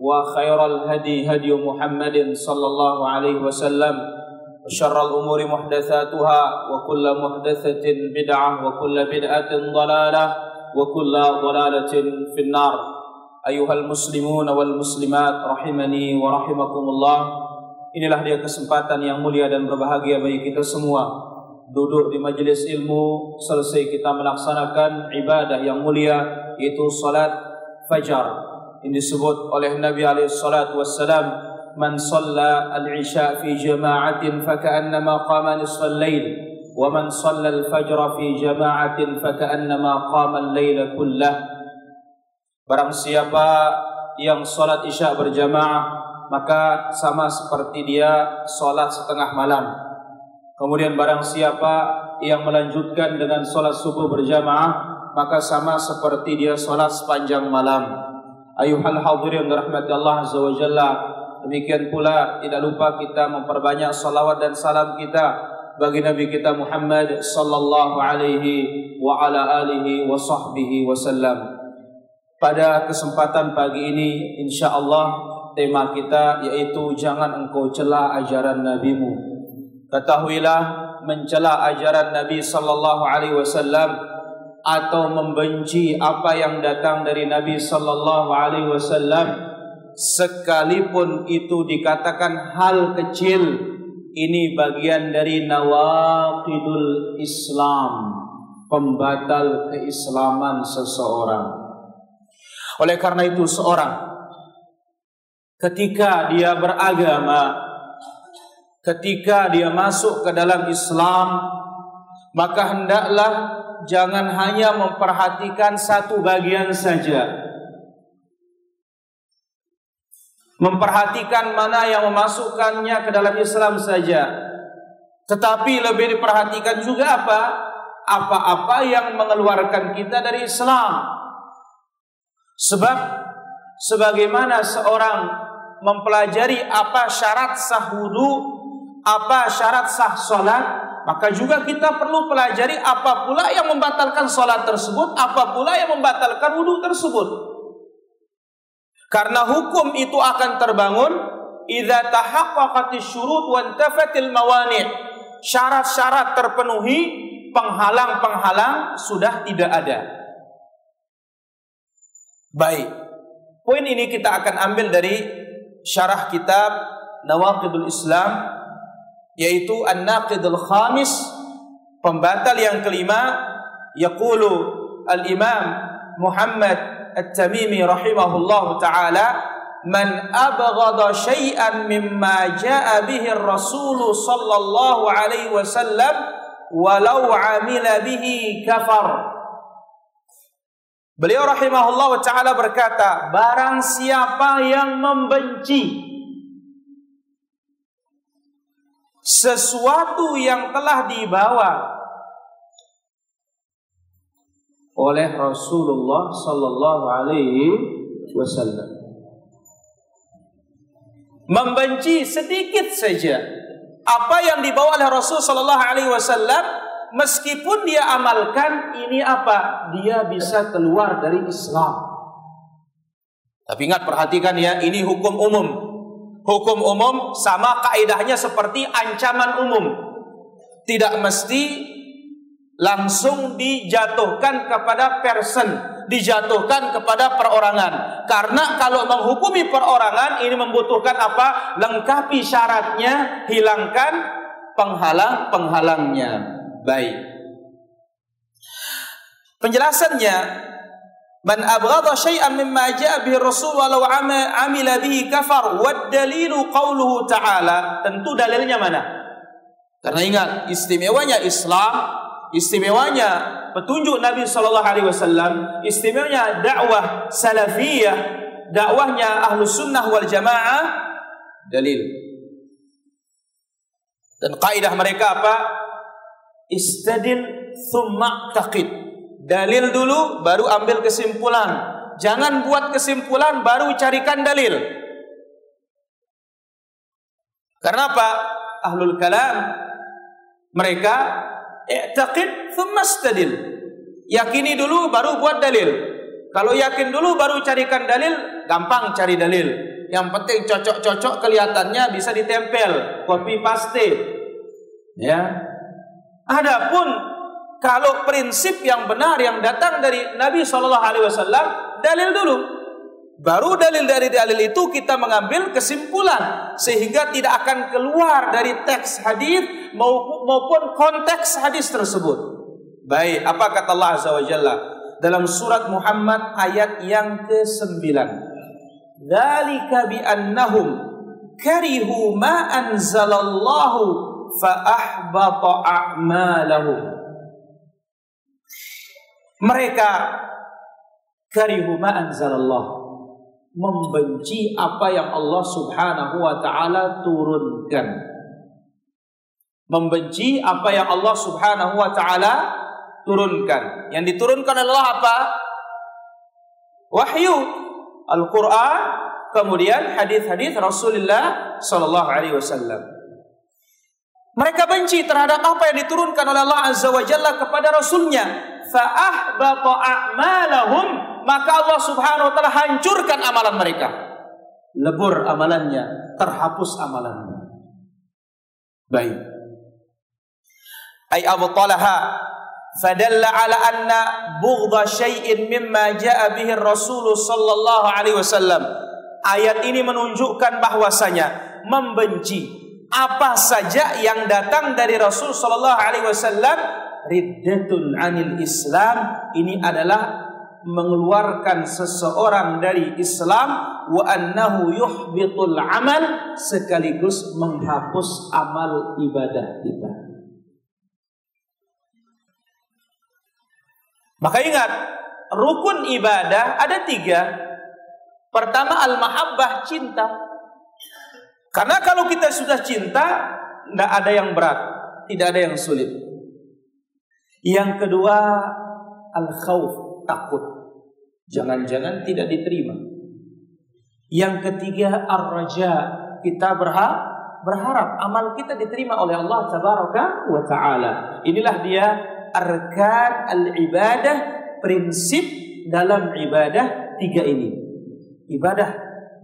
وخير الهدي هدي محمد صلى الله عليه وسلم وشر الأمور محدثاتها وكل محدثة بدعة وكل بدعة ضلالة وكل ضلالة في النار أيها المسلمون والmuslimat rahimani wa rahimakumullah Inilah dia kesempatan yang mulia dan berbahagia bagi kita semua Duduk di majelis ilmu Selesai kita melaksanakan ibadah yang mulia Yaitu salat fajar Ini disebut oleh Nabi SAW Man salla al-isya fi jama'atin Faka'annama qama nisfal layl Wa man salla al-fajra fi jama'atin Faka'annama qama al-layla kullah Barang siapa yang salat isya berjamaah maka sama seperti dia solat setengah malam. Kemudian barang siapa yang melanjutkan dengan solat subuh berjamaah, maka sama seperti dia solat sepanjang malam. Ayuhal hadirin rahmati Allah Azza wa Jalla. Demikian pula tidak lupa kita memperbanyak salawat dan salam kita bagi Nabi kita Muhammad sallallahu alaihi wa ala alihi wa sahbihi wasallam. Pada kesempatan pagi ini insyaallah tema kita yaitu jangan engkau cela ajaran nabimu. Ketahuilah mencela ajaran Nabi sallallahu alaihi wasallam atau membenci apa yang datang dari Nabi sallallahu alaihi wasallam sekalipun itu dikatakan hal kecil ini bagian dari nawaqidul Islam pembatal keislaman seseorang. Oleh karena itu seorang ketika dia beragama, ketika dia masuk ke dalam Islam, maka hendaklah jangan hanya memperhatikan satu bagian saja. Memperhatikan mana yang memasukkannya ke dalam Islam saja. Tetapi lebih diperhatikan juga apa? Apa-apa yang mengeluarkan kita dari Islam. Sebab sebagaimana seorang mempelajari apa syarat sah wudu, apa syarat sah salat, maka juga kita perlu pelajari apa pula yang membatalkan salat tersebut, apa pula yang membatalkan wudu tersebut. Karena hukum itu akan terbangun idza tahaqqaqatis syurut wa intafatil mawani'. Syarat-syarat terpenuhi, penghalang-penghalang sudah tidak ada. Baik. Poin ini kita akan ambil dari syarah kitab Nawaqidul Islam yaitu An-Naqidul Khamis pembatal yang kelima yaqulu Al-Imam Muhammad At-Tamimi rahimahullah taala man abghada syai'an mimma jaa bihi ar-rasul sallallahu alaihi wasallam walau amila bihi kafar Beliau rahimahullah taala berkata, barang siapa yang membenci sesuatu yang telah dibawa oleh Rasulullah sallallahu alaihi wasallam. Membenci sedikit saja apa yang dibawa oleh Rasul sallallahu alaihi wasallam meskipun dia amalkan ini apa? Dia bisa keluar dari Islam. Tapi ingat perhatikan ya, ini hukum umum. Hukum umum sama kaidahnya seperti ancaman umum. Tidak mesti langsung dijatuhkan kepada person, dijatuhkan kepada perorangan. Karena kalau menghukumi perorangan ini membutuhkan apa? Lengkapi syaratnya, hilangkan penghalang-penghalangnya. Baik. Penjelasannya Man abghadha syai'an mimma ja'a bihi Rasul walau amila bihi kafar wad dalilu qauluhu ta'ala. Tentu dalilnya mana? Karena ingat istimewanya Islam, istimewanya petunjuk Nabi sallallahu alaihi wasallam, istimewanya dakwah salafiyah, dakwahnya ahlu sunnah wal jamaah dalil. Dan kaidah mereka apa? Istadil thumma taqid. Dalil dulu baru ambil kesimpulan. Jangan buat kesimpulan baru carikan dalil. Karena apa? Ahlul kalam mereka i'taqid thumma istadil. Yakini dulu baru buat dalil. Kalau yakin dulu baru carikan dalil, gampang cari dalil. Yang penting cocok-cocok kelihatannya bisa ditempel, copy paste. Ya. Adapun kalau prinsip yang benar yang datang dari Nabi Shallallahu Alaihi Wasallam dalil dulu. Baru dalil dari dalil itu kita mengambil kesimpulan sehingga tidak akan keluar dari teks hadis maupun konteks hadis tersebut. Baik, apa kata Allah Azza wa Jalla dalam surat Muhammad ayat yang ke-9. Dzalika bi karihu ma anzalallahu fa ahbata a'malahum mereka karihu ma anzalallah membenci apa yang Allah Subhanahu wa taala turunkan. Membenci apa yang Allah Subhanahu wa taala turunkan. Yang diturunkan adalah apa? Wahyu, Al-Qur'an, kemudian hadis-hadis Rasulullah sallallahu alaihi wasallam. Mereka benci terhadap apa yang diturunkan oleh Allah Azza wa Jalla kepada Rasulnya fa'ahbata a'malahum maka Allah Subhanahu wa taala hancurkan amalan mereka. Lebur amalannya, terhapus amalannya. Baik. Ay abtalaha fadalla ala anna bughdha syai'in mimma jaa bihi Rasul sallallahu alaihi wasallam. Ayat ini menunjukkan bahwasanya membenci apa saja yang datang dari Rasul sallallahu alaihi wasallam riddatun anil Islam ini adalah mengeluarkan seseorang dari Islam wa annahu yuhbitul amal sekaligus menghapus amal ibadah kita. Maka ingat, rukun ibadah ada tiga. Pertama al-mahabbah cinta. Karena kalau kita sudah cinta, tidak ada yang berat, tidak ada yang sulit. Yang kedua, al-khawf, takut. Jangan-jangan tidak diterima. Yang ketiga, ar-raja, kita berharap berharap amal kita diterima oleh Allah tabaraka wa taala. Inilah dia arkan al-ibadah, prinsip dalam ibadah tiga ini. Ibadah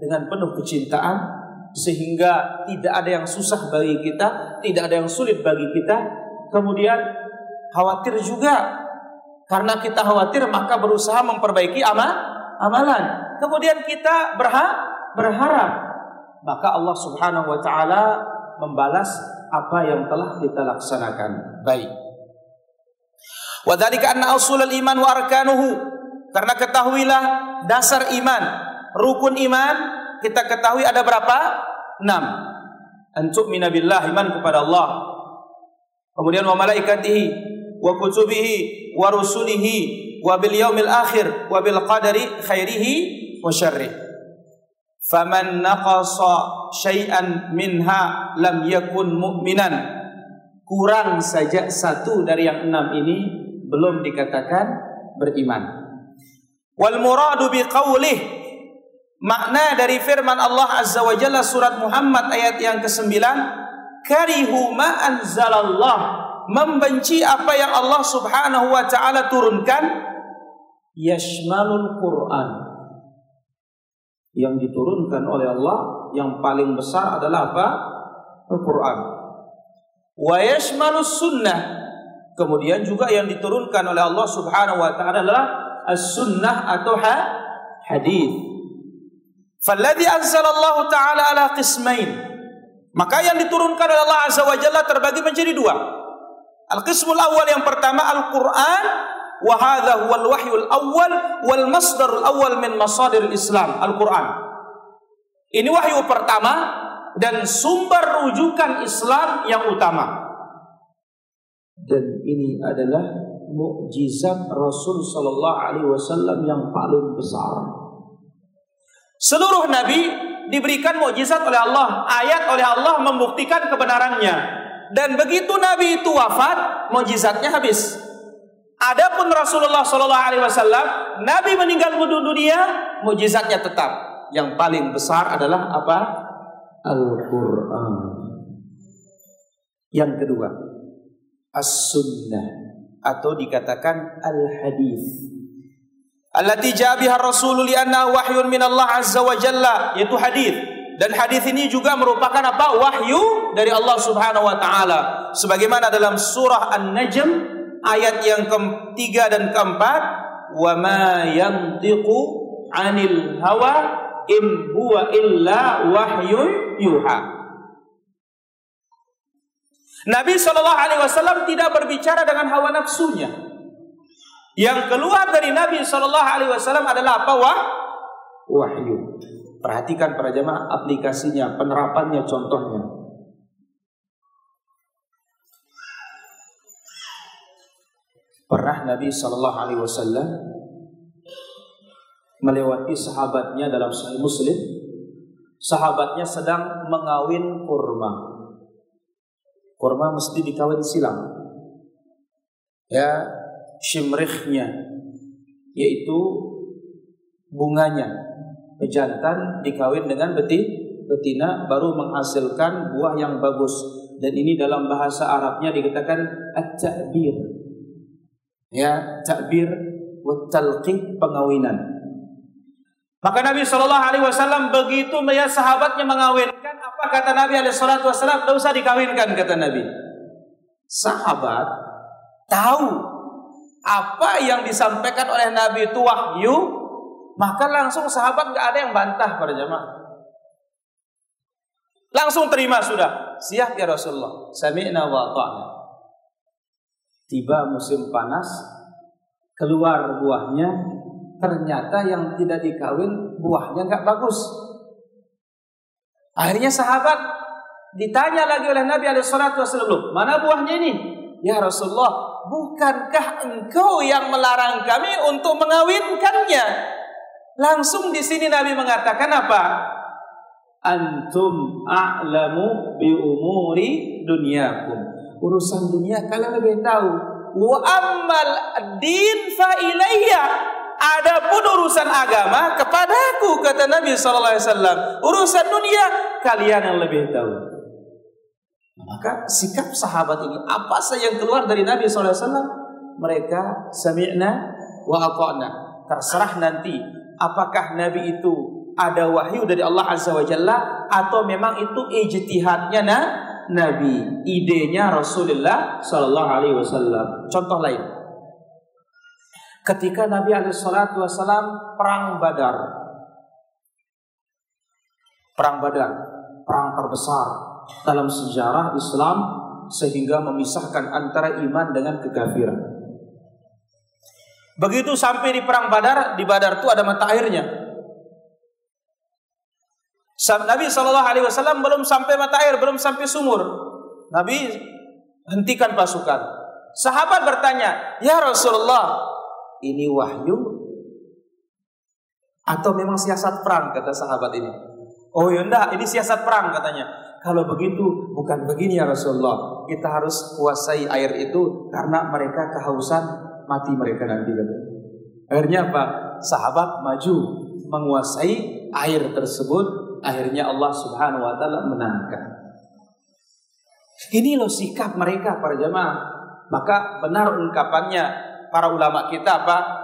dengan penuh kecintaan sehingga tidak ada yang susah bagi kita, tidak ada yang sulit bagi kita. Kemudian khawatir juga. Karena kita khawatir maka berusaha memperbaiki amal amalan. Kemudian kita berha berharap maka Allah Subhanahu wa taala membalas apa yang telah kita laksanakan. Baik. Wa dzalika anna usulul iman wa arkanuhu. Karena ketahuilah dasar iman, rukun iman kita ketahui ada berapa? 6. Antuk minabillah iman kepada Allah. Kemudian wa malaikatihi wa kutubihi wa rusulihi wa bil yaumil akhir wa bil qadari khairihi wa syarrih. Faman naqasa syai'an minha lam yakun mu'minan. Kurang saja satu dari yang enam ini belum dikatakan beriman. Wal muradu bi qawlih makna dari firman Allah Azza wa Jalla surat Muhammad ayat yang ke-9 karihu ma anzalallah membenci apa yang Allah Subhanahu wa taala turunkan yashmalul Quran. Yang diturunkan oleh Allah yang paling besar adalah apa? Al-Quran. Wa yashmalus sunnah. Kemudian juga yang diturunkan oleh Allah Subhanahu wa taala adalah as-sunnah atau ha hadis. Falladhi anzalallahu taala ala qismain. Maka yang diturunkan oleh Allah Azza wa Jalla terbagi menjadi dua. Al-qismul awal yang pertama Al-Qur'an wa hadha huwal wahyul awal wal masdarul awal min masadir Islam, Al-Qur'an. Ini wahyu pertama dan sumber rujukan Islam yang utama. Dan ini adalah mukjizat Rasul sallallahu alaihi wasallam yang paling besar. Seluruh nabi diberikan mukjizat oleh Allah, ayat oleh Allah membuktikan kebenarannya. Dan begitu nabi itu wafat, mukjizatnya habis. Adapun Rasulullah sallallahu alaihi wasallam, nabi meninggal dunia, mukjizatnya tetap. Yang paling besar adalah apa? Al-Qur'an. Yang kedua, as-sunnah atau dikatakan al-hadis. Allati ja'a biha Rasul li'anna wahyun min Allah azza wa jalla yaitu hadis. Dan hadis ini juga merupakan apa? Wahyu dari Allah Subhanahu wa taala. Sebagaimana dalam surah An-Najm ayat yang ketiga dan keempat, "Wa ma yantiqu 'anil hawa in huwa illa wahyun yuha." Nabi Shallallahu Alaihi Wasallam tidak berbicara dengan hawa nafsunya. Yang keluar dari Nabi Shallallahu Alaihi Wasallam adalah apa? Wah, wahyu. Perhatikan para jemaah aplikasinya, penerapannya, contohnya. Pernah Nabi Shallallahu Alaihi Wasallam melewati sahabatnya dalam Sahih Muslim. Sahabatnya sedang mengawin kurma kurma mesti dikawin silang. Ya, shimrikhnya yaitu bunganya. Pejantan dikawin dengan beti, betina baru menghasilkan buah yang bagus. Dan ini dalam bahasa Arabnya dikatakan at-ta'bir. Ya, ta'bir wa pengawinan. Maka Nabi Shallallahu Alaihi Wasallam begitu melihat sahabatnya mengawinkan, apa kata Nabi Alaihi Wasallam? Tidak usah dikawinkan kata Nabi. Sahabat tahu apa yang disampaikan oleh Nabi itu wahyu, maka langsung sahabat nggak ada yang bantah pada jamaah. Langsung terima sudah. Siap ya Rasulullah. Sami'na wa ta'na. Tiba musim panas, keluar buahnya, ternyata yang tidak dikawin buahnya nggak bagus. Akhirnya sahabat ditanya lagi oleh Nabi Alaihissalam, mana buahnya ini? Ya Rasulullah, bukankah engkau yang melarang kami untuk mengawinkannya? Langsung di sini Nabi mengatakan apa? Antum a'lamu bi umuri dunyakum. Urusan dunia kalian lebih tahu. Wa ammal din fa ilayya Adapun urusan agama kepadaku kata Nabi sallallahu alaihi wasallam. Urusan dunia kalian yang lebih tahu. Maka sikap sahabat ini apa saja yang keluar dari Nabi alaihi wasallam mereka sami'na wa ata'na. Terserah nanti apakah Nabi itu ada wahyu dari Allah Azza wa Jalla atau memang itu ijtihadnya na Nabi, idenya Rasulullah sallallahu alaihi wasallam. Contoh lain ketika Nabi Alaihissalam perang Badar. Perang Badar, perang terbesar dalam sejarah Islam sehingga memisahkan antara iman dengan kekafiran. Begitu sampai di perang Badar, di Badar itu ada mata airnya. Nabi Shallallahu Alaihi Wasallam belum sampai mata air, belum sampai sumur. Nabi hentikan pasukan. Sahabat bertanya, Ya Rasulullah, ini wahyu atau memang siasat perang kata sahabat ini. Oh ya ini siasat perang katanya. Kalau begitu bukan begini ya Rasulullah. Kita harus kuasai air itu karena mereka kehausan mati mereka nanti. Akhirnya apa? Sahabat maju menguasai air tersebut. Akhirnya Allah Subhanahu wa taala menangkan. Ini loh sikap mereka para jemaah Maka benar ungkapannya para ulama kita apa?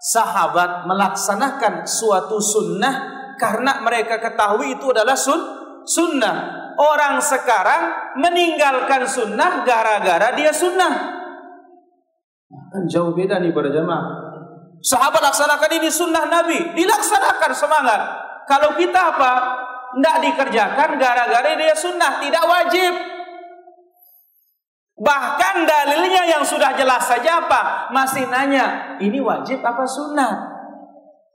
Sahabat melaksanakan suatu sunnah karena mereka ketahui itu adalah sun sunnah. Orang sekarang meninggalkan sunnah gara-gara dia sunnah. Kan jauh beda nih para jemaah. Sahabat laksanakan ini sunnah Nabi, dilaksanakan semangat. Kalau kita apa? Tidak dikerjakan gara-gara dia sunnah, tidak wajib. Bahkan dalilnya yang sudah jelas saja apa? Masih nanya, ini wajib apa sunnah?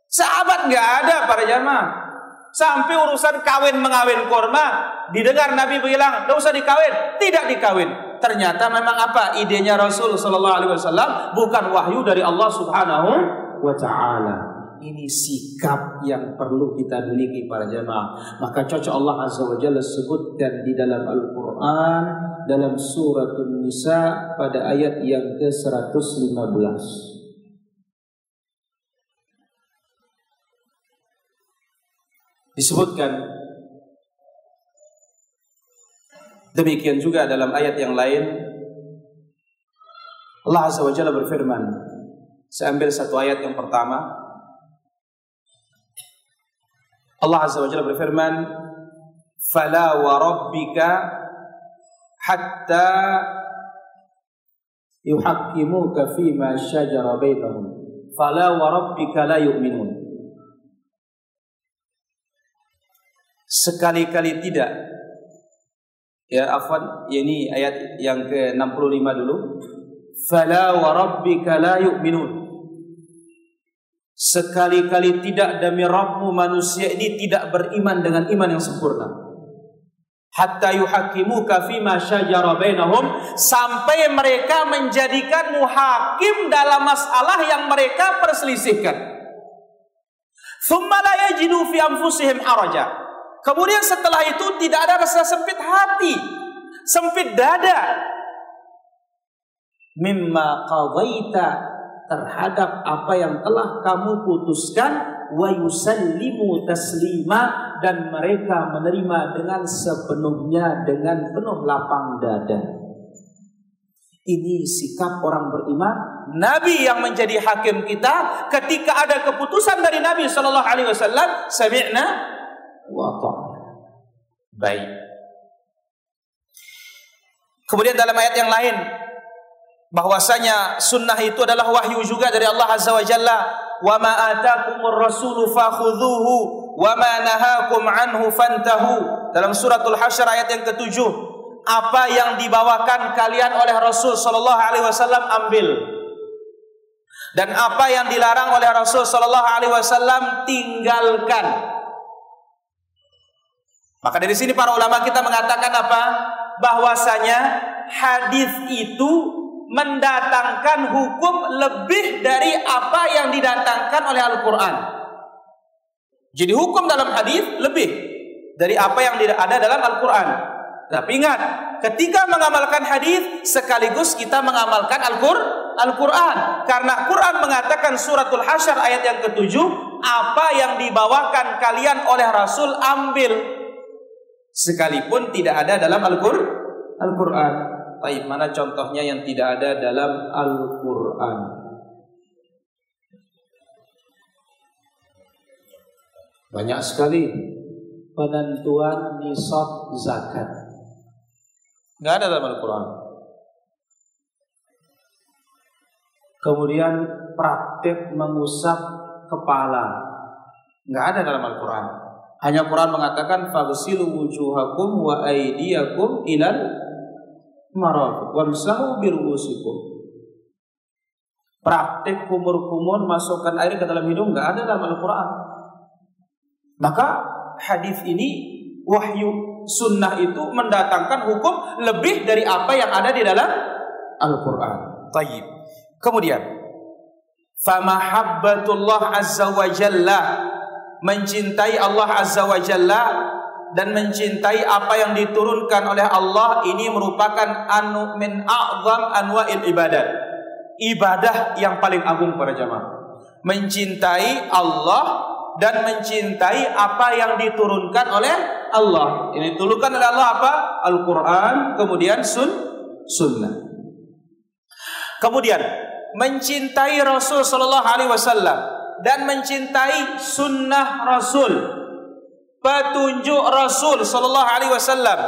Sahabat nggak ada para jamaah. Sampai urusan kawin mengawin korma, didengar Nabi bilang, tidak usah dikawin, tidak dikawin. Ternyata memang apa idenya Rasul Shallallahu Alaihi Wasallam bukan wahyu dari Allah Subhanahu wa Taala ini sikap yang perlu kita miliki para jemaah. Maka cocok Allah Azza wa Jalla sebutkan di dalam Al-Quran dalam surat Nisa pada ayat yang ke-115. Disebutkan demikian juga dalam ayat yang lain Allah Azza wa Jalla berfirman saya ambil satu ayat yang pertama Allah Azza wa Jalla berfirman, "Fala wa rabbika hatta yuhaqqimuka fima shajara bainahum." Fala wa rabbika la yu'minun. Sekali-kali tidak. Ya, afwan, ini ayat yang ke-65 dulu. Fala wa rabbika la yu'minun. Sekali-kali tidak demi Rabbmu manusia ini tidak beriman dengan iman yang sempurna. Hatta yuhakimuka fima syajara bainahum sampai mereka menjadikanmu hakim dalam masalah yang mereka perselisihkan. Thumma la yajidu fi anfusihim haraja. Kemudian setelah itu tidak ada rasa sempit hati, sempit dada. Mimma qadaita terhadap apa yang telah kamu putuskan wa yusallimu taslima dan mereka menerima dengan sepenuhnya dengan penuh lapang dada. Ini sikap orang beriman. Nabi yang menjadi hakim kita ketika ada keputusan dari Nabi Shallallahu Alaihi Wasallam, sami'na wa Baik. Kemudian dalam ayat yang lain bahwasanya sunnah itu adalah wahyu juga dari Allah Azza wa Jalla. Wa ma atakumur rasulu fakhudhuhu wa ma nahakum anhu fantahu. Dalam suratul hasyr ayat yang ketujuh apa yang dibawakan kalian oleh Rasul sallallahu alaihi wasallam ambil. Dan apa yang dilarang oleh Rasul sallallahu alaihi wasallam tinggalkan maka dari sini para ulama kita mengatakan apa bahwasanya hadis itu mendatangkan hukum lebih dari apa yang didatangkan oleh Al-Quran. Jadi hukum dalam hadis lebih dari apa yang ada dalam Al-Quran. Tapi ingat, ketika mengamalkan hadis sekaligus kita mengamalkan Al-Quran. Karena Quran mengatakan suratul Hasyr ayat yang ketujuh, apa yang dibawakan kalian oleh Rasul ambil sekalipun tidak ada dalam Al-Quran. Taib mana contohnya yang tidak ada dalam Al-Quran? Banyak sekali penentuan nisab zakat. Nggak ada dalam Al-Quran. Kemudian praktek mengusap kepala. Nggak ada dalam Al-Quran. Hanya Quran mengatakan fagsilu wujuhakum wa aydiyakum ilal marad wamsahu biruusikum. Praktik kumur-kumur masukkan air ke dalam hidung nggak ada dalam Al-Qur'an. Maka hadis ini wahyu sunnah itu mendatangkan hukum lebih dari apa yang ada di dalam Al-Qur'an. Tayyib. Kemudian famahabbatullah azza wa jalla mencintai Allah azza wa jalla dan mencintai apa yang diturunkan oleh Allah ini merupakan anu min a'zam anwa'il ibadat. Ibadah yang paling agung para jamaah. Mencintai Allah dan mencintai apa yang diturunkan oleh Allah. Ini diturunkan oleh Allah apa? Al-Qur'an, kemudian sun sunnah. Kemudian mencintai Rasul Shallallahu Alaihi Wasallam dan mencintai sunnah Rasul, petunjuk Rasul Shallallahu Alaihi Wasallam.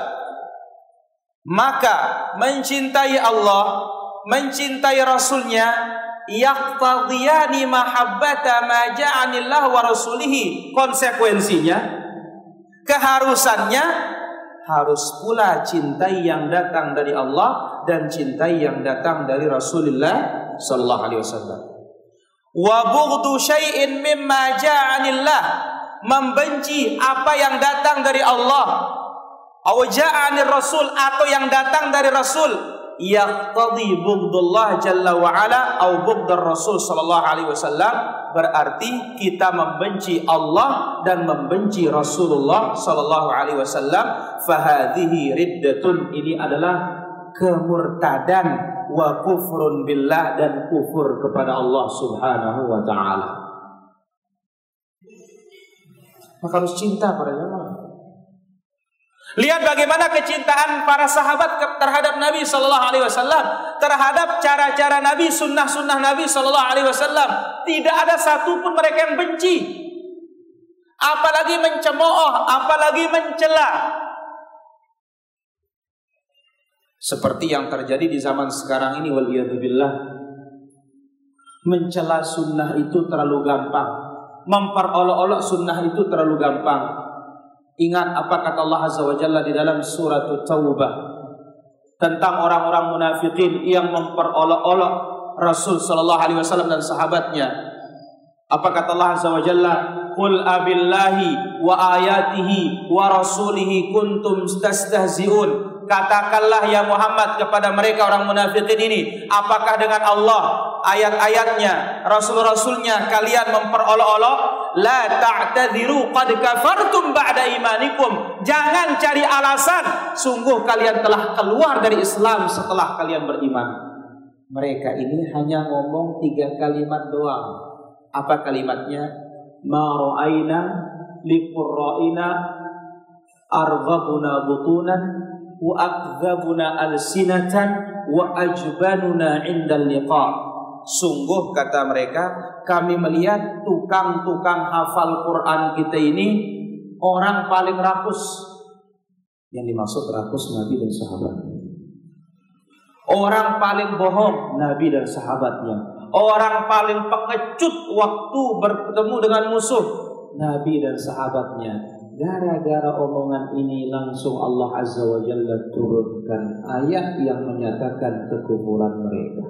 Maka mencintai Allah, mencintai Rasulnya, yaqtadiyani mahabbata ma ja'anillah wa rasulihi. Konsekuensinya, keharusannya harus pula cintai yang datang dari Allah dan cintai yang datang dari Rasulullah sallallahu alaihi wasallam. Wa bughdu syai'in mimma ja'anillah membenci apa yang datang dari Allah. Aw ja'anir rasul atau yang datang dari Rasul. Yaqtadi bughdullah jalla wa ala au bughdar rasul sallallahu alaihi wasallam. Berarti kita membenci Allah dan membenci Rasulullah sallallahu alaihi wasallam. Fahadhihi riddatun. Ini adalah kemurtadan wa kufrun billah dan kufur kepada Allah subhanahu wa taala maka harus cinta pada jamaah Lihat bagaimana kecintaan para sahabat terhadap Nabi Shallallahu Alaihi Wasallam, terhadap cara-cara Nabi, sunnah-sunnah Nabi Shallallahu Alaihi Wasallam. Tidak ada satupun mereka yang benci, apalagi mencemooh, apalagi mencela. Seperti yang terjadi di zaman sekarang ini, waliyadzubillah. Mencela sunnah itu terlalu gampang, memperolok-olok sunnah itu terlalu gampang Ingat apa kata Allah Azza wa Jalla di dalam surat Taubah tentang orang-orang munafikin yang memperolok-olok Rasul sallallahu alaihi wasallam dan sahabatnya. Apa kata Allah Azza wa Jalla? Qul abillahi wa ayatihi wa rasulihi kuntum tastahzi'un Katakanlah ya Muhammad kepada mereka orang munafikin ini, apakah dengan Allah, ayat-ayatnya, rasul-rasulnya kalian memperolok-olok? La ta'tadiru qad kafartum ba'da imanikum. Jangan cari alasan, sungguh kalian telah keluar dari Islam setelah kalian beriman. Mereka ini hanya ngomong tiga kalimat doang. Apa kalimatnya? Ma ra'aina arghabuna butunan wa akdzabuna alsinatan wa ajbanuna indal liqa. Sungguh kata mereka, kami melihat tukang-tukang hafal Quran kita ini orang paling rakus. Yang dimaksud rakus Nabi dan sahabat. Orang paling bohong Nabi dan sahabatnya. Orang paling pengecut waktu bertemu dengan musuh Nabi dan sahabatnya Gara-gara omongan ini langsung Allah Azza wa Jalla turunkan ayat yang menyatakan kekufuran mereka.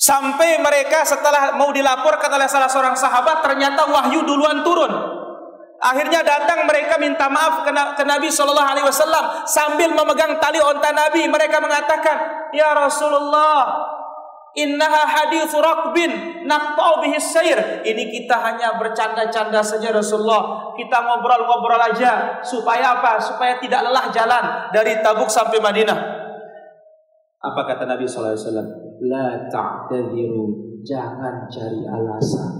Sampai mereka setelah mau dilaporkan oleh salah seorang sahabat ternyata wahyu duluan turun. Akhirnya datang mereka minta maaf ke Nabi Shallallahu Alaihi Wasallam sambil memegang tali onta Nabi. Mereka mengatakan, Ya Rasulullah, Innaha hadis rakbin naqta'u bihi sayr. Ini kita hanya bercanda-canda saja Rasulullah. Kita ngobrol-ngobrol aja supaya apa? Supaya tidak lelah jalan dari Tabuk sampai Madinah. Apa kata Nabi sallallahu alaihi wasallam? La ta'tadiru. Jangan cari alasan.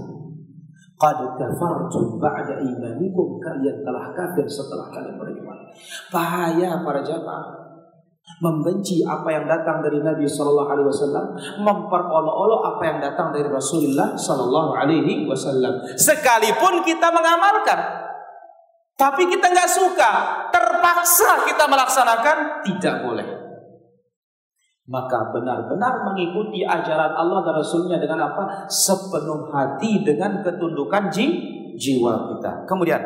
Qad kafartum ba'da imanikum. Kalian telah kafir setelah kalian beriman. Bahaya para jamaah membenci apa yang datang dari Nabi Shallallahu Alaihi Wasallam, memperolok-olok apa yang datang dari Rasulullah Shallallahu Alaihi Wasallam. Sekalipun kita mengamalkan, tapi kita nggak suka, terpaksa kita melaksanakan, tidak boleh. Maka benar-benar mengikuti ajaran Allah dan Rasulnya dengan apa? Sepenuh hati dengan ketundukan jiwa kita. Kemudian,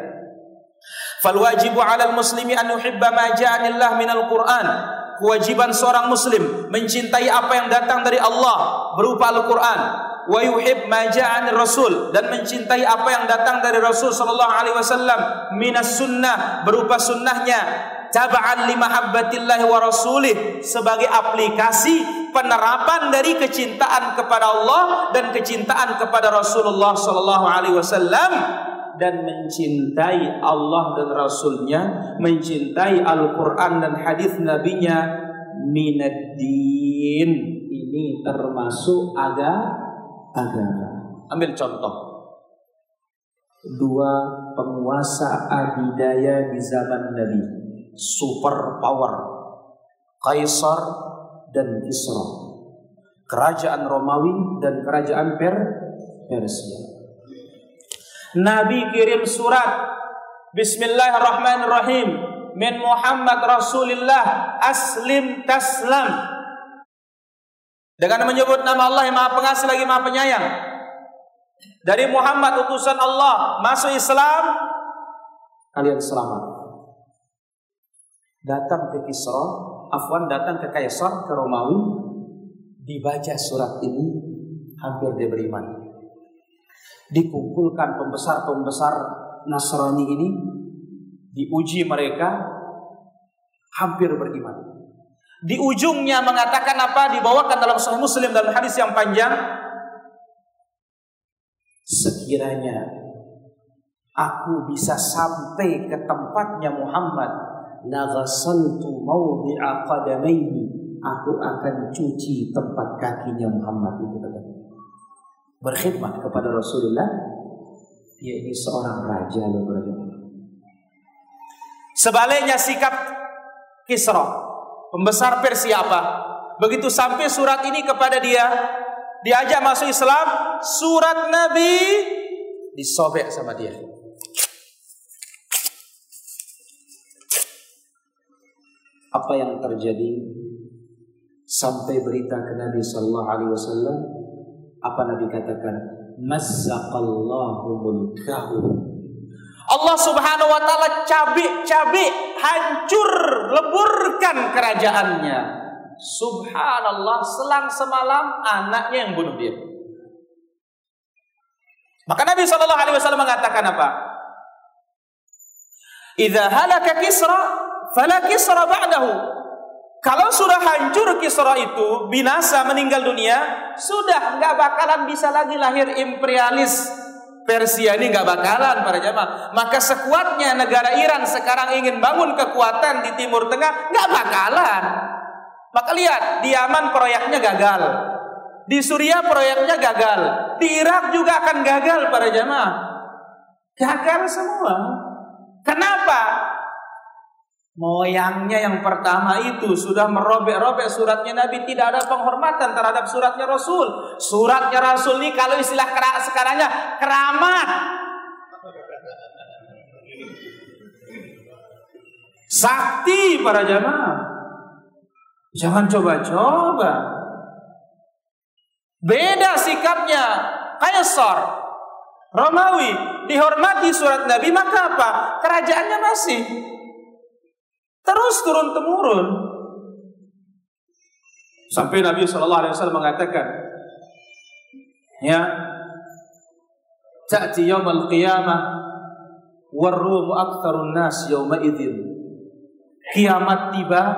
fal wajibu 'alal muslimi an yuhibba ma ja'anillah minal Qur'an kewajiban seorang muslim mencintai apa yang datang dari Allah berupa Al-Qur'an. Wa yuhib ma rasul dan mencintai apa yang datang dari Rasul sallallahu alaihi wasallam minas sunnah berupa sunnahnya. Taba'an li mahabbatillahi wa rasulih sebagai aplikasi penerapan dari kecintaan kepada Allah dan kecintaan kepada Rasulullah sallallahu alaihi wasallam dan mencintai Allah dan Rasulnya, mencintai Al-Quran dan hadis Nabi-Nya minaddin. Ini termasuk agama. Ambil contoh. Dua penguasa adidaya di zaman Nabi. Super power. Kaisar dan Kisra. Kerajaan Romawi dan kerajaan per Persia. Nabi kirim surat. Bismillahirrahmanirrahim. Min Muhammad Rasulullah aslim taslam. Dengan menyebut nama Allah yang Maha Pengasih lagi Maha Penyayang. Dari Muhammad utusan Allah masuk Islam kalian selamat. Datang ke Kisra Afwan datang ke Kaisar ke Romawi dibaca surat ini hampir dia beriman dikumpulkan pembesar-pembesar Nasrani ini diuji mereka hampir beriman. Di ujungnya mengatakan apa? Dibawakan dalam Sahih Muslim dalam hadis yang panjang. Sekiranya aku bisa sampai ke tempatnya Muhammad, laghasaltu mawdi'a qadamaini. Aku akan cuci tempat kakinya Muhammad itu Berkhidmat kepada Rasulullah dia ini seorang raja loh Sebaliknya sikap Kisra, pembesar Persia apa? Begitu sampai surat ini kepada dia, diajak masuk Islam, surat Nabi disobek sama dia. Apa yang terjadi sampai berita ke Nabi Sallallahu Alaihi Wasallam? Apa Nabi katakan? mazzaqallahu mulkahu Allah Subhanahu wa taala cabik-cabik hancur leburkan kerajaannya Subhanallah selang semalam anaknya yang bunuh dia maka Nabi Shallallahu Alaihi Wasallam mengatakan apa? Idza halaka Kisra, fala Kisra ba'dahu. Kalau sudah hancur Kisra itu, binasa meninggal dunia, sudah nggak bakalan bisa lagi lahir imperialis Persia ini nggak bakalan para jamaah. Maka sekuatnya negara Iran sekarang ingin bangun kekuatan di Timur Tengah, nggak bakalan. Maka lihat, di Yaman proyeknya gagal. Di Suriah proyeknya gagal. Di Irak juga akan gagal para jamaah. Gagal semua. Kenapa? Moyangnya yang pertama itu sudah merobek-robek suratnya Nabi tidak ada penghormatan terhadap suratnya Rasul. Suratnya Rasul ini kalau istilah sekarangnya keramat. Sakti para jamaah. Jangan coba-coba. Beda sikapnya Kaisar Romawi dihormati surat Nabi maka apa? Kerajaannya masih Terus turun temurun. Sampai Nabi Shallallahu Alaihi Wasallam mengatakan, ya, ta'ti al qiyamah warrumu aktsarun nas yawma idzin. Kiamat tiba,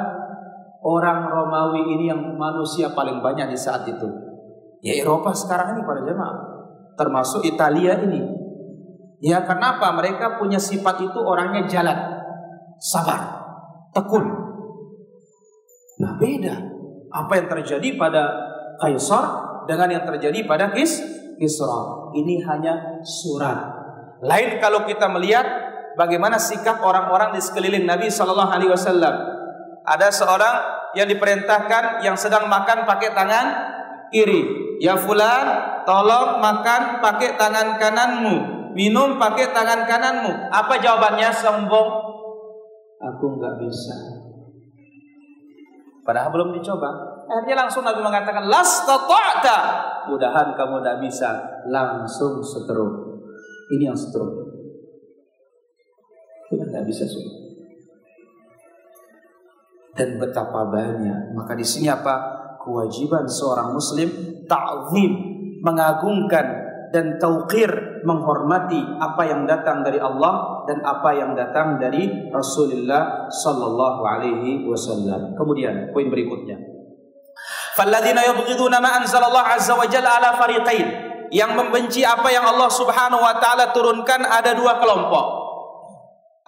orang Romawi ini yang manusia paling banyak di saat itu. Ya Eropa sekarang ini pada jemaah, termasuk Italia ini. Ya kenapa mereka punya sifat itu orangnya jalan, sabar tekun. Nah beda apa yang terjadi pada Kaisar dengan yang terjadi pada Kis Kisra. Ini hanya surat. Lain kalau kita melihat bagaimana sikap orang-orang di sekeliling Nabi Shallallahu Alaihi Wasallam. Ada seorang yang diperintahkan yang sedang makan pakai tangan kiri. Ya fulan, tolong makan pakai tangan kananmu, minum pakai tangan kananmu. Apa jawabannya? Sombong aku nggak bisa. Padahal belum dicoba. Akhirnya langsung Nabi mengatakan, Las tata'ta. Mudahan kamu tidak bisa. Langsung seteruk. Ini yang seteruk. Kita nggak bisa sudah. Dan betapa banyak. Maka di sini apa? Kewajiban seorang muslim ta'zim, mengagungkan dan tauqir menghormati apa yang datang dari Allah dan apa yang datang dari Rasulullah sallallahu alaihi wasallam. Kemudian poin berikutnya. Falladzina yubghiduna ma anzalallahu azza wa jalla ala fariqain. Yang membenci apa yang Allah Subhanahu wa taala turunkan ada dua kelompok.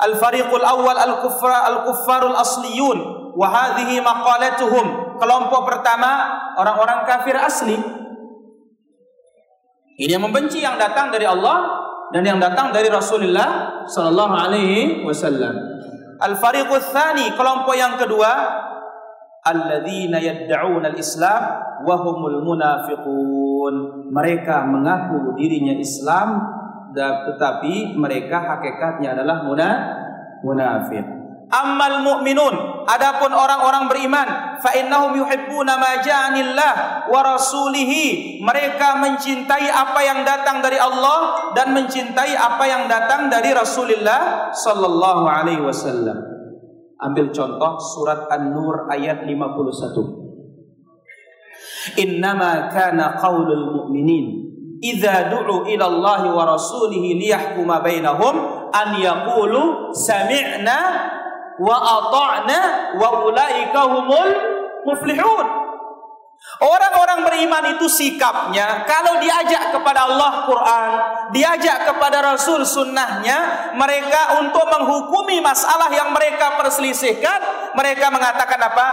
Al-fariqul awal al-kuffar al-kuffarul asliyun wa hadhihi maqalatuhum. Kelompok pertama orang-orang kafir asli ini yang membenci yang datang dari Allah dan yang datang dari Rasulullah sallallahu alaihi wasallam. Al-fariqus tsani, kelompok yang kedua, alladzina yad'un al-islam wa humul munafiqun. Mereka mengaku dirinya Islam tetapi mereka hakikatnya adalah munafik. Ammal mu'minun adapun orang-orang beriman fa innahum yuhibbuna ma ja'anillah wa rasulihi mereka mencintai apa yang datang dari Allah dan mencintai apa yang datang dari Rasulullah sallallahu alaihi wasallam. Ambil contoh surat An-Nur ayat 51. Innama kana qaulul mu'minin idza du'u ila Allah wa rasulihi liyahkuma bainahum an yaqulu sami'na wa ata'na wa ulaika humul muflihun. Orang-orang beriman itu sikapnya kalau diajak kepada Allah Quran, diajak kepada Rasul sunnahnya, mereka untuk menghukumi masalah yang mereka perselisihkan, mereka mengatakan apa?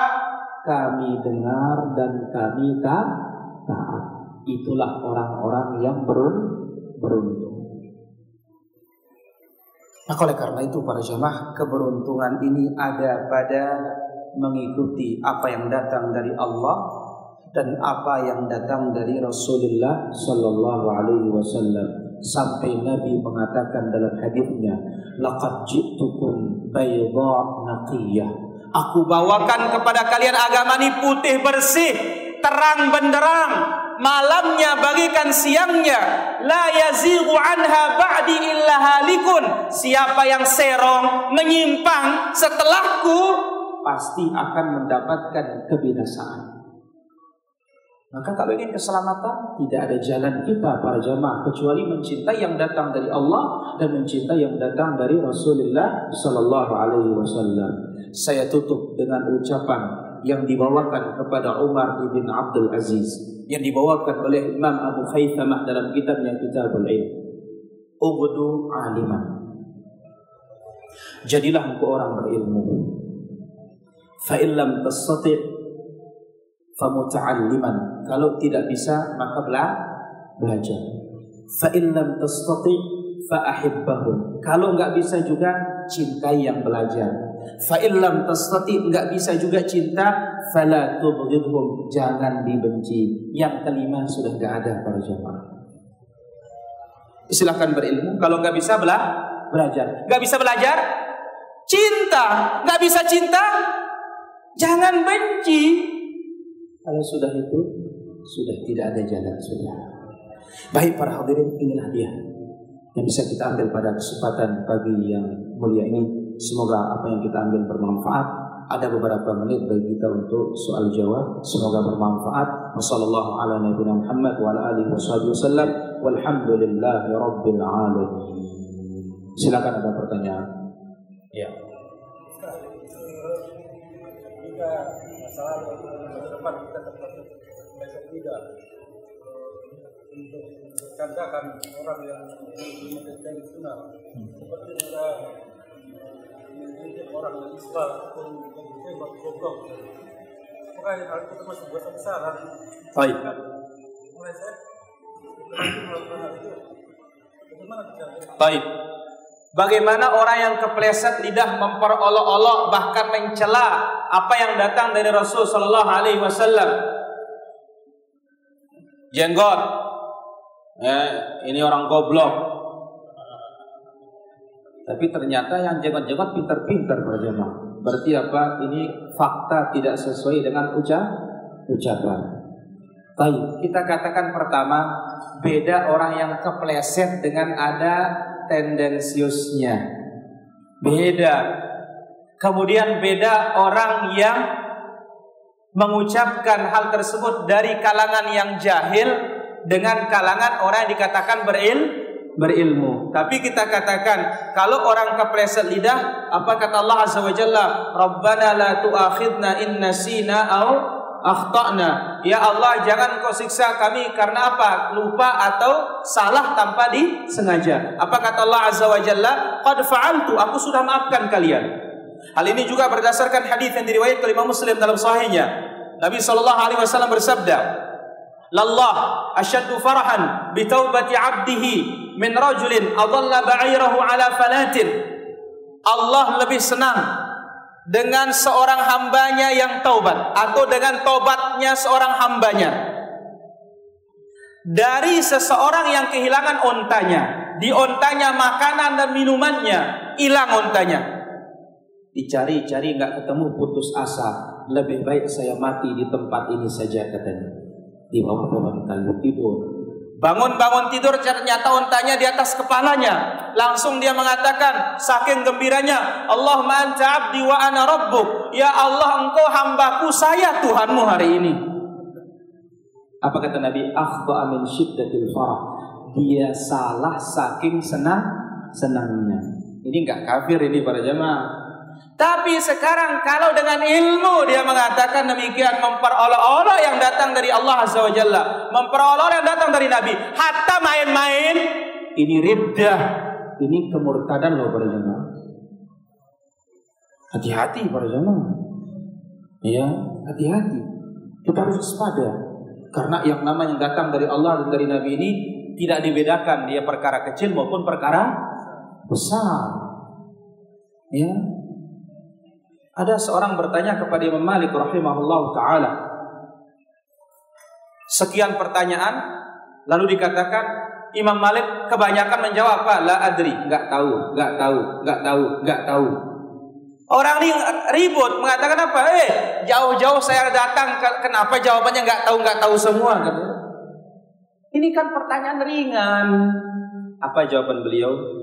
Kami dengar dan kami taat. Itulah orang-orang yang beruntung. Maka oleh karena itu para jemaah keberuntungan ini ada pada mengikuti apa yang datang dari Allah dan apa yang datang dari Rasulullah Sallallahu Alaihi Wasallam. Sampai Nabi mengatakan dalam hadisnya laqad ji'tukum aku bawakan kepada kalian agama ini putih bersih terang benderang malamnya bagikan siangnya la yazighu anha ba'di illa halikun siapa yang serong menyimpang setelahku pasti akan mendapatkan kebinasaan maka kalau ingin keselamatan tidak ada jalan kita para jamaah kecuali mencintai yang datang dari Allah dan mencintai yang datang dari Rasulullah sallallahu alaihi wasallam. Saya tutup dengan ucapan yang dibawakan kepada Umar bin Abdul Aziz yang dibawakan oleh Imam Abu Khaythamah dalam kitabnya Kitabul Ilm. Ughdu aliman. Jadilah engkau orang berilmu. Fa illam tastati' fa. Kalau tidak bisa maka belajar. Fa illam tastati' fa. Kalau enggak bisa juga cintai yang belajar. Fa illam tastati enggak bisa juga cinta, fala tubghidhum, jangan dibenci. Yang kelima sudah enggak ada para jemaah. Silahkan berilmu, kalau enggak bisa bela belajar. Enggak bisa belajar, cinta. Enggak bisa cinta, jangan benci. Kalau sudah itu sudah tidak ada jalan sudah. Baik para hadirin inilah dia yang bisa kita ambil pada kesempatan pagi yang mulia ini Semoga apa yang kita ambil bermanfaat. Ada beberapa menit bagi kita untuk soal jawab. Semoga bermanfaat. Wassalamualaikum warahmatullahi Muhammad wa ala alihi wasallam. Walhamdulillahi rabbil alamin. Silakan ada pertanyaan. Ya. Jika masalah depan kita dapat belajar tidak untuk katakan orang yang menjadi sunnah seperti kita orang yang Islam yang goblok maka hal itu masih buat kesalahan baik mulai saya Baik. Bagaimana orang yang kepleset lidah memperolok-olok bahkan mencela apa yang datang dari Rasul Shallallahu Alaihi Wasallam? Jenggot, eh, ini orang goblok. Tapi ternyata yang jenggot-jenggot pintar-pintar berjemaah. Berarti apa? Ini fakta tidak sesuai dengan ucap ucapan. Baik, kita katakan pertama beda orang yang kepleset dengan ada tendensiusnya. Beda. Kemudian beda orang yang mengucapkan hal tersebut dari kalangan yang jahil dengan kalangan orang yang dikatakan beril berilmu. Tapi kita katakan kalau orang kepleset lidah, apa kata Allah Azza wa Jalla? Rabbana la tu'akhidna in nasina au akhtana. Ya Allah, jangan kau siksa kami karena apa? Lupa atau salah tanpa disengaja. Apa kata Allah Azza wa Jalla? Qad fa'altu, aku sudah maafkan kalian. Hal ini juga berdasarkan hadis yang diriwayatkan oleh Imam Muslim dalam sahihnya. Nabi sallallahu alaihi wasallam bersabda, "Lallah asyaddu farahan bi taubati 'abdihi min rajulin adalla ba'irahu ala falatin. Allah lebih senang dengan seorang hambanya yang taubat atau dengan taubatnya seorang hambanya. Dari seseorang yang kehilangan ontanya di ontanya makanan dan minumannya hilang ontanya. Dicari-cari nggak ketemu putus asa lebih baik saya mati di tempat ini saja katanya. Di bawah pohon kayu tidur Bangun-bangun tidur ternyata ontanya di atas kepalanya. Langsung dia mengatakan saking gembiranya, Allahumma anta abdi wa ana rabbuk. Ya Allah engkau hambaku, saya Tuhanmu hari ini. Apa kata Nabi? Akhta'a min syiddatil farah. Dia salah saking senang senangnya. Ini enggak kafir ini para jemaah. Tapi sekarang kalau dengan ilmu dia mengatakan demikian memperolok-olok yang datang dari Allah Azza wa Jalla, memperolok yang datang dari Nabi, hatta main-main ini riddah, ini kemurtadan loh para jemaah. Hati-hati para jemaah. Ya, hati-hati. Kita harus waspada. Karena yang nama yang datang dari Allah dan dari Nabi ini tidak dibedakan dia perkara kecil maupun perkara besar. Ya, ada seorang bertanya kepada Imam Malik rahimahullah taala. Sekian pertanyaan lalu dikatakan Imam Malik kebanyakan menjawab apa? La adri, enggak tahu, enggak tahu, enggak tahu, enggak tahu. Orang ini ribut mengatakan apa? Eh, jauh-jauh saya datang kenapa jawabannya enggak tahu, enggak tahu semua Ini kan pertanyaan ringan. Apa jawaban beliau?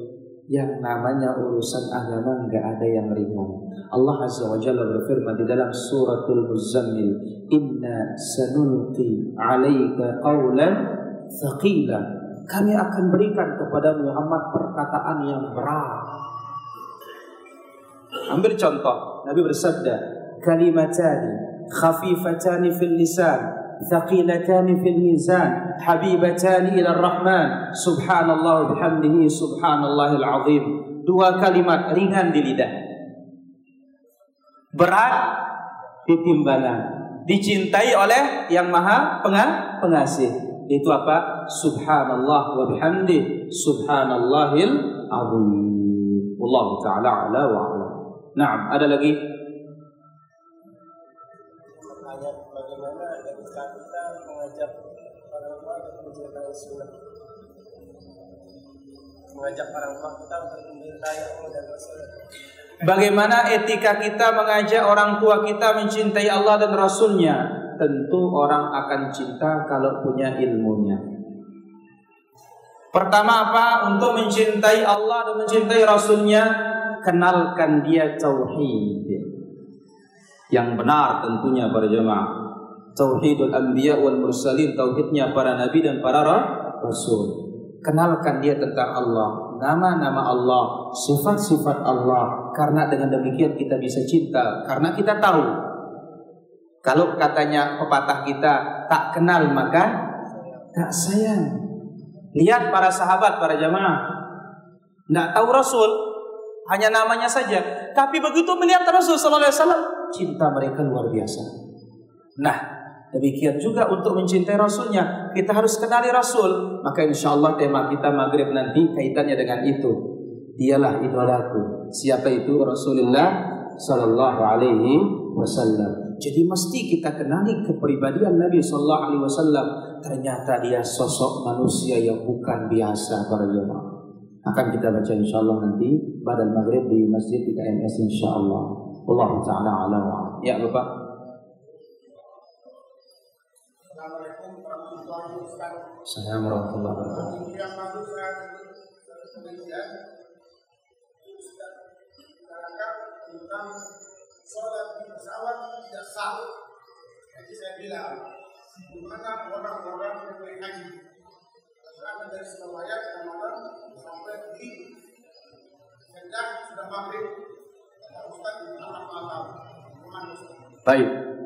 Yang namanya urusan agama enggak ada yang ringan. Allah Azza wa Jalla berfirman di dalam suratul Muzammil, "Inna sanulqi 'alaika qawlan thaqila." Kami akan berikan kepada Muhammad perkataan yang berat. Ambil contoh, Nabi bersabda, "Kalimatani khafifatani fil lisan, thaqilatani fil mizan, habibatani ila rahman subhanallah bihamdihi subhanallahil azim." Dua kalimat ringan di lidah berat di timbangan, dicintai oleh yang maha pengasih. Itu apa? Subhanallah wa bihamdi subhanallahil azim. Allah taala ala wa ala. Naam, ada lagi? Sunnah mengajak orang tua kita untuk mencintai Allah dan Bagaimana etika kita mengajak orang tua kita mencintai Allah dan Rasulnya? Tentu orang akan cinta kalau punya ilmunya. Pertama apa? Untuk mencintai Allah dan mencintai Rasulnya, kenalkan dia tauhid. Yang benar tentunya para jemaah. Tauhidul anbiya wal mursalin, tauhidnya para nabi dan para rasul. Kenalkan dia tentang Allah, nama-nama Allah, sifat-sifat Allah. Karena dengan demikian kita bisa cinta. Karena kita tahu. Kalau katanya pepatah kita tak kenal maka tak sayang. Lihat para sahabat, para jamaah. Tidak tahu Rasul, hanya namanya saja. Tapi begitu melihat Rasul Sallallahu Alaihi Wasallam, cinta mereka luar biasa. Nah, Demikian juga untuk mencintai Rasulnya, kita harus kenali Rasul. Maka insya Allah tema kita maghrib nanti kaitannya dengan itu. Dialah idolaku. Siapa itu Rasulullah Sallallahu Alaihi Wasallam. Jadi mesti kita kenali kepribadian Nabi Sallallahu Alaihi Wasallam. Ternyata dia sosok manusia yang bukan biasa para jemaah. Akan kita baca insya Allah nanti badan maghrib di masjid di KMS insya Allah. Allah Taala ala Ya Bapak. Assalamualaikum warahmatullahi wabarakatuh. Yang saya penelitian tentang sholat di pesawat tidak sah. Jadi saya bilang, di mana orang-orang yang naik haji berangkat dari Surabaya ke malam sampai di Jeddah sudah maghrib. Ustaz di malam. Baik.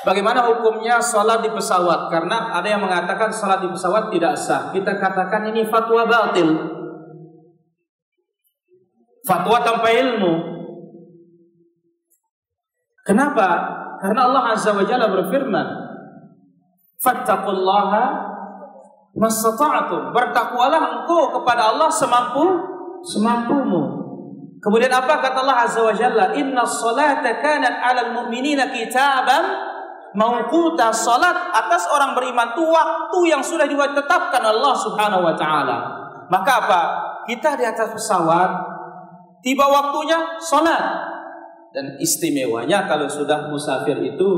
Bagaimana hukumnya sholat di pesawat? Karena ada yang mengatakan sholat di pesawat tidak sah. Kita katakan ini fatwa batil. Fatwa tanpa ilmu. Kenapa? Karena Allah Azza wa Jalla berfirman, "Fattaqullaha mastata'tum." Bertakwalah engkau kepada Allah semampu semampumu. Kemudian apa kata Allah Azza wa Jalla? Inna salata kanat 'alal mu'minina kitaban mauquta. Salat atas orang beriman itu waktu yang sudah ditetapkan Allah Subhanahu wa taala. Maka apa? Kita di atas pesawat tiba waktunya salat. Dan istimewanya kalau sudah musafir itu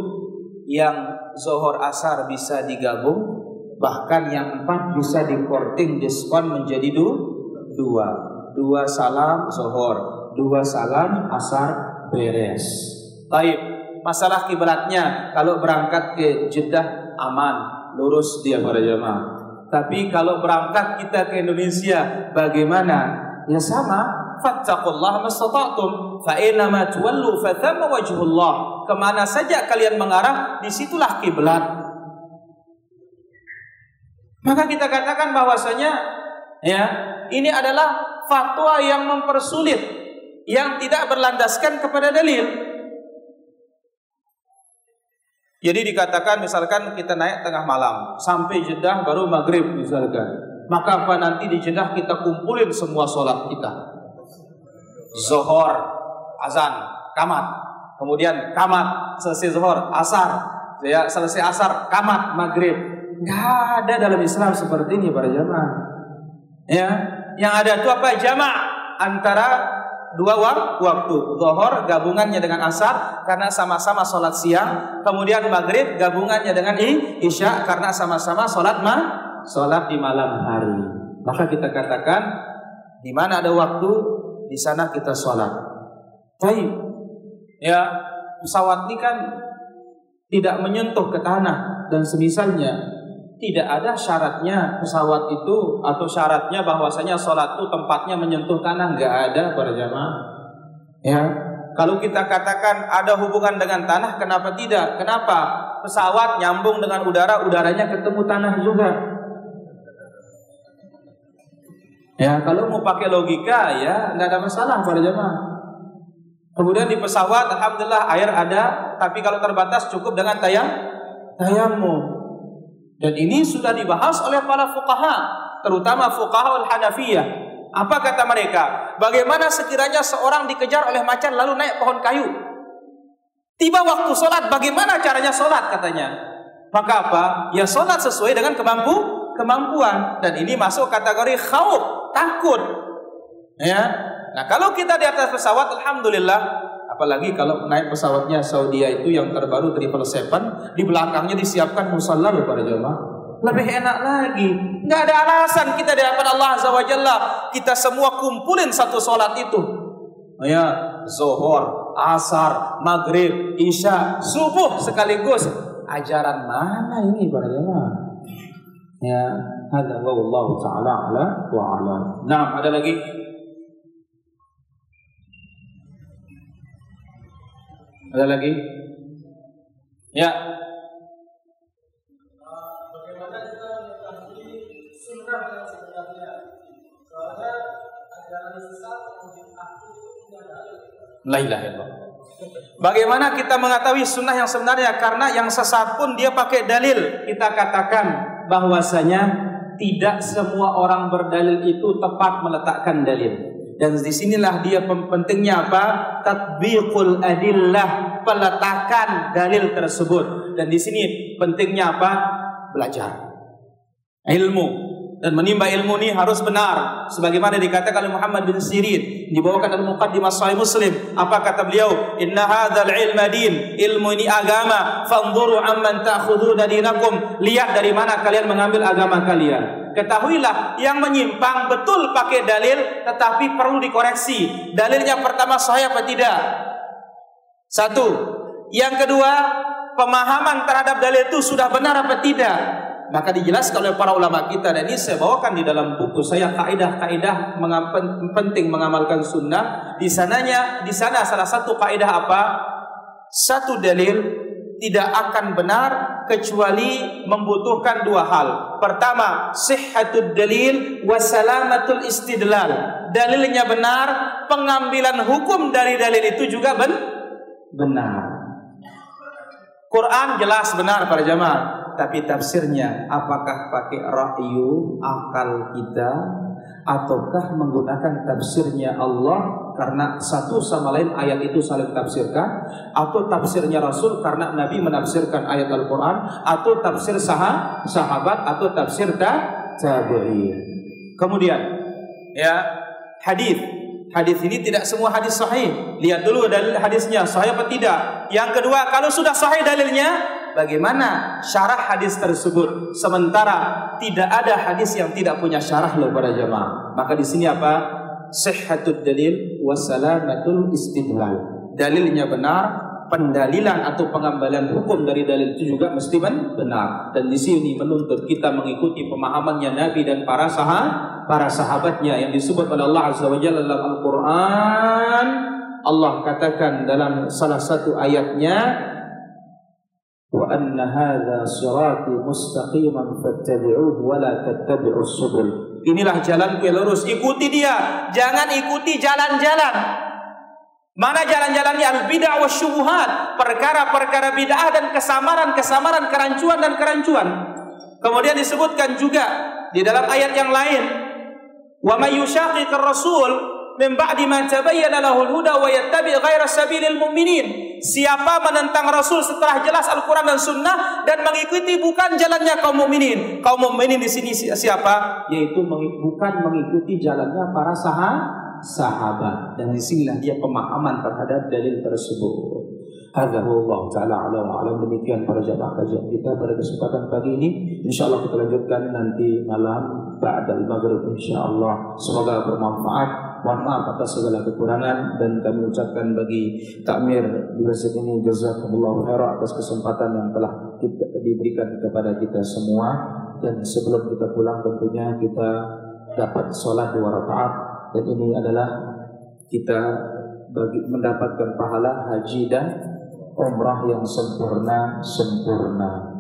yang zohor asar bisa digabung, bahkan yang empat bisa dikorting diskon menjadi dua dua salam zohor, dua salam asar beres. Baik, masalah kiblatnya kalau berangkat ke Jeddah aman, lurus dia para jemaah. Tapi kalau berangkat kita ke Indonesia bagaimana? Ya sama, fattaqullaha mastata'tum fa ma tuwallu fa thamma wajhullah. Ke mana saja kalian mengarah, di situlah kiblat. Maka kita katakan bahwasanya ya, ini adalah fatwa yang mempersulit yang tidak berlandaskan kepada dalil. Jadi dikatakan misalkan kita naik tengah malam sampai Jeddah baru maghrib misalkan. Maka apa nanti di Jeddah kita kumpulin semua sholat kita. Zohor, azan, kamat. Kemudian kamat, selesai zohor, asar. Ya, selesai asar, kamat, maghrib. Gak ada dalam Islam seperti ini para jamaah. Ya, yang ada itu apa? Jamak antara dua waktu. Zuhur gabungannya dengan asar karena sama-sama sholat siang. Kemudian maghrib gabungannya dengan isya karena sama-sama sholat ma sholat di malam hari. Maka kita katakan di mana ada waktu di sana kita sholat. Baik, ya pesawat ini kan tidak menyentuh ke tanah dan semisalnya tidak ada syaratnya pesawat itu atau syaratnya bahwasanya sholat itu tempatnya menyentuh tanah nggak ada para jamaah. Ya. Kalau kita katakan ada hubungan dengan tanah kenapa tidak? Kenapa? Pesawat nyambung dengan udara udaranya ketemu tanah juga. Ya kalau mau pakai logika ya nggak ada masalah para jamaah. Kemudian di pesawat alhamdulillah air ada tapi kalau terbatas cukup dengan tayang tayamum dan ini sudah dibahas oleh para fuqaha, terutama fuqaha al-Hanafiyah. Apa kata mereka? Bagaimana sekiranya seorang dikejar oleh macan lalu naik pohon kayu? Tiba waktu sholat, bagaimana caranya sholat katanya? Maka apa? Ya sholat sesuai dengan kemampu kemampuan. Dan ini masuk kategori khawf, takut. Ya. Nah kalau kita di atas pesawat, alhamdulillah Apalagi kalau naik pesawatnya Saudi itu yang terbaru Triple Seven, di belakangnya disiapkan musalla loh para jemaah. Lebih enak lagi. Nggak ada alasan kita di hadapan Allah Azza wa Jalla. Kita semua kumpulin satu sholat itu. Ya, zohor, asar, maghrib, isya, subuh sekaligus. Ajaran mana ini para jemaah? Ya, ada wallahu taala ala wa ala. Nah, ada lagi Ada lagi? Ya. Bagaimana kita mengetahui sunnah yang sebenarnya? Soalnya ajaran sesat ilaha illallah. Bagaimana kita mengetahui sunnah yang sebenarnya? Karena yang sesat pun dia pakai dalil. Kita katakan bahwasanya tidak semua orang berdalil itu tepat meletakkan dalil. Dan di sinilah dia pentingnya apa? Tatbiqul adillah, peletakan dalil tersebut. Dan di sini pentingnya apa? Belajar. Ilmu. Dan menimba ilmu ini harus benar. Sebagaimana dikatakan oleh Muhammad bin Sirin. Dibawakan dalam Muqaddimah Sahih Muslim. Apa kata beliau? Inna hadzal ilma din. Ilmu ini agama. Fanzuru amman ta'khuduna dinakum. Lihat dari mana kalian mengambil agama kalian. Ketahuilah yang menyimpang betul pakai dalil tetapi perlu dikoreksi. Dalilnya pertama sahih apa tidak? Satu. Yang kedua, pemahaman terhadap dalil itu sudah benar apa tidak? Maka dijelaskan oleh para ulama kita dan ini saya bawakan di dalam buku saya kaidah-kaidah penting mengamalkan sunnah. Di sananya, di sana salah satu kaidah apa? Satu dalil tidak akan benar kecuali membutuhkan dua hal. Pertama, sihhatud dalil wa salamatul istidlal. Dalilnya benar, pengambilan hukum dari dalil itu juga ben benar. Quran jelas benar para jamaah, tapi tafsirnya apakah pakai rahyu akal kita ataukah menggunakan tafsirnya Allah karena satu sama lain ayat itu saling tafsirkan atau tafsirnya Rasul karena Nabi menafsirkan ayat Al-Qur'an atau tafsir sah sahabat atau tafsir tabi'in. Kemudian ya hadis hadis ini tidak semua hadis sahih. Lihat dulu dalil hadisnya sahih apa tidak. Yang kedua, kalau sudah sahih dalilnya, bagaimana syarah hadis tersebut? Sementara tidak ada hadis yang tidak punya syarah loh para jemaah. Maka di sini apa? sihhatud dalil wassalamatul istidlal. Dalilnya benar, pendalilan atau pengambilan hukum dari dalil itu juga mesti benar. Dan di sini menuntut kita mengikuti pemahamannya Nabi dan para sahabat, para sahabatnya yang disebut oleh Allah Azza wa dalam Al-Qur'an. Allah katakan dalam salah satu ayatnya hadza sirati mustaqiman fattabi'uhu wa la tattabi'us subul Inilah jalan yang lurus. Ikuti dia. Jangan ikuti jalan-jalan. Mana jalan-jalannya al-bid'ah wa syubuhat. Perkara-perkara bid'ah dan kesamaran-kesamaran, kerancuan dan kerancuan. Kemudian disebutkan juga di dalam ayat yang lain. Wa may rasul min ba'di ma tabayyana lahul huda wa yattabi' ghaira sabilil mu'minin. Siapa menentang Rasul setelah jelas Al-Qur'an dan Sunnah dan mengikuti bukan jalannya kaum mukminin. Kaum mukminin di sini siapa? Yaitu bukan mengikuti jalannya para sahabat. Dan di sinilah dia pemahaman terhadap dalil tersebut. Hadza Allah taala ala demikian para jamaah kajian kita pada kesempatan pagi ini insyaallah kita lanjutkan nanti malam ba'dal maghrib insyaallah semoga bermanfaat Mohon maaf atas segala kekurangan dan kami ucapkan bagi takmir di masjid ini jazakumullah khairan atas kesempatan yang telah kita, diberikan kepada kita semua dan sebelum kita pulang tentunya kita dapat sholat dua rakaat dan ini adalah kita bagi mendapatkan pahala haji dan umrah yang sempurna sempurna.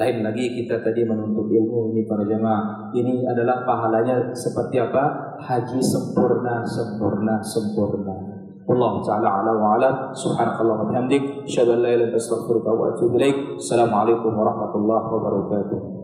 Lain lagi kita tadi menuntut ilmu ini para jemaah. Ini adalah pahalanya seperti apa? Haji sempurna, sempurna, sempurna. Allah taala ala wa ala subhanakallah wa bihamdik asyhadu an la ilaha illa anta astaghfiruka wa atubu ilaik. Assalamualaikum warahmatullahi wabarakatuh.